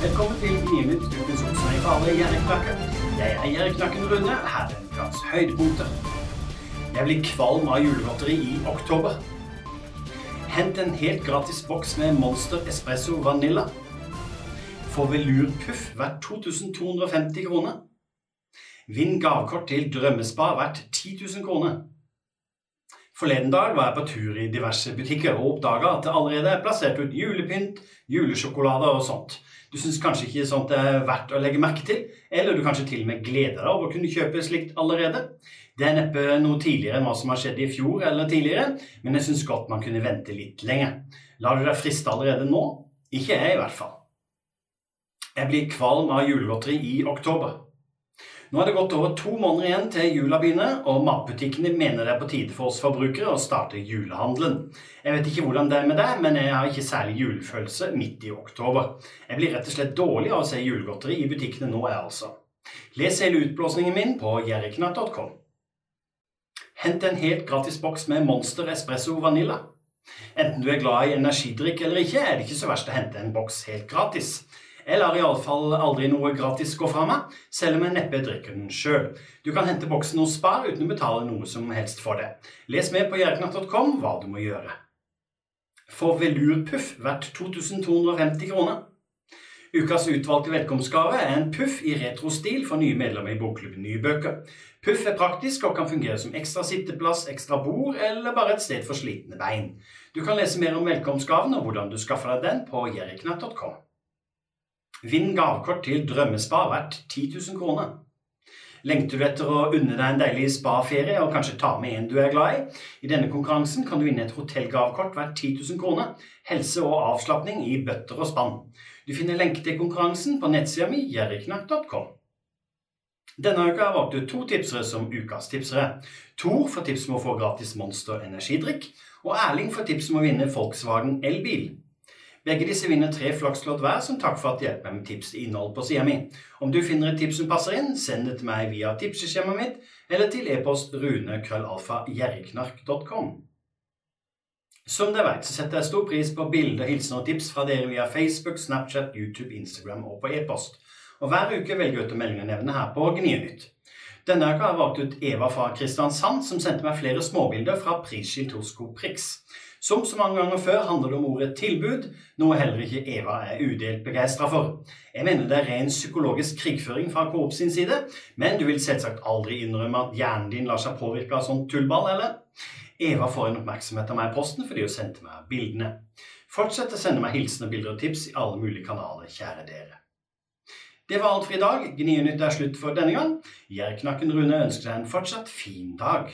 Velkommen til Gninytt, ukens alle gjerdeknakker. Jeg er. Her er ukas høydepunkter. Jeg blir kvalm av julegodteri i oktober. Hent en helt gratis boks med Monster Espresso Vanilla. Få velurpuff verdt 2250 kroner. Vinn gavekort til drømmespa verdt 10 000 kroner. Forleden dag var jeg på tur i diverse butikker og oppdaga at det allerede er plassert ut julepynt, julesjokolade og sånt. Du syns kanskje ikke sånt er verdt å legge merke til, eller du kanskje til og med gleder deg over å kunne kjøpe slikt allerede. Det er neppe noe tidligere enn hva som har skjedd i fjor eller tidligere, men jeg syns godt man kunne vente litt lenger. Lar du deg friste allerede nå? Ikke jeg, i hvert fall. Jeg blir kvalm av julegodteri i oktober. Nå er det gått over to måneder igjen til jula begynner, og matbutikkene mener det er på tide for oss forbrukere å starte julehandelen. Jeg vet ikke hvordan det er med deg, men jeg har ikke særlig julefølelse midt i oktober. Jeg blir rett og slett dårlig av å se julegodteri i butikkene nå, jeg altså. Les hele utblåsningen min på jerriknatt.com. Hent en helt gratis boks med Monster Espresso Vanilla. Enten du er glad i energidrikk eller ikke, er det ikke så verst å hente en boks helt gratis. Jeg lar iallfall aldri noe gratis gå fra meg, selv om jeg neppe drikker den sjøl. Du kan hente boksen hos Spar uten å betale noe som helst for det. Les med på jerknatt.com hva du må gjøre. Få velurpuff verdt 2250 kroner. Ukas utvalgte velkomstgave er en puff i retrostil for nye medlemmer i Bokklubben Nye bøker. Puff er praktisk og kan fungere som ekstra sitteplass, ekstra bord eller bare et sted for slitne bein. Du kan lese mer om velkomstgaven og hvordan du skaffer deg den på jerriknatt.com. Vinn gavekort til drømmespa verdt 10 000 kroner. Lengter du etter å unne deg en deilig spaferie og kanskje ta med en du er glad i? I denne konkurransen kan du vinne et hotellgavekort verdt 10 000 kroner, helse og avslapning i bøtter og spann. Du finner lenke til konkurransen på nettsida mi jerriknakk.com. Denne uka har valgt ut to tipsere som ukas tipsere. Tor får tips om å få gratis Monster energidrikk, og Erling får tips om å vinne Volkswagen elbil. Begge disse vinner tre flakslodd hver som takk for at de hjelper meg med tips til innhold på sida mi. Om du finner et tips som passer inn, send det til meg via tipseskjemaet mitt eller til e-post runekrøllalfa.gjerriknark.com. Som dere vet, så setter jeg stor pris på bilder, hilsener og tips fra dere via Facebook, Snapchat, YouTube, Instagram og på e-post. Og hver uke velger jeg ut å melde nevne her på Gnienytt. Denne uka har jeg valgt ut Eva fra Kristiansand, som sendte meg flere småbilder fra prisskilt hos Coprix. Som så mange ganger før handler det om ordet tilbud, noe heller ikke Eva er udelt begeistra for. Jeg mener det er ren psykologisk krigføring fra Coop sin side, men du vil selvsagt aldri innrømme at hjernen din lar seg påvirke av sånn tullball, eller? Eva får en oppmerksomhet av meg i posten fordi hun sendte meg bildene. Fortsett å sende meg hilsener, bilder og tips i alle mulige kanaler, kjære dere. Det var alt for i dag. Gnienytt er slutt for denne gang. Jerknakken Rune ønsker deg en fortsatt fin dag.